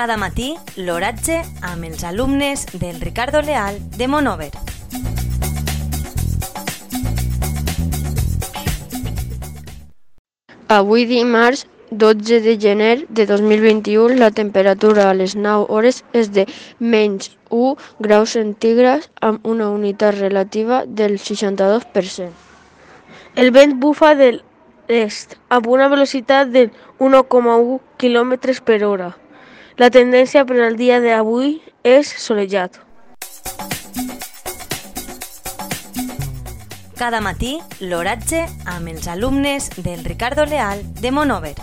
Cada matí, l'oratge amb els alumnes del Ricardo Leal de Monover. Avui dimarts 12 de gener de 2021 la temperatura a les 9 hores és de menys 1 graus centígrads amb una unitat relativa del 62%. El vent bufa de l'est amb una velocitat de 1,1 km per hora. La tendència per al dia d'avui és solejat. Cada matí, l'oratge amb els alumnes del Ricardo Leal de Monover.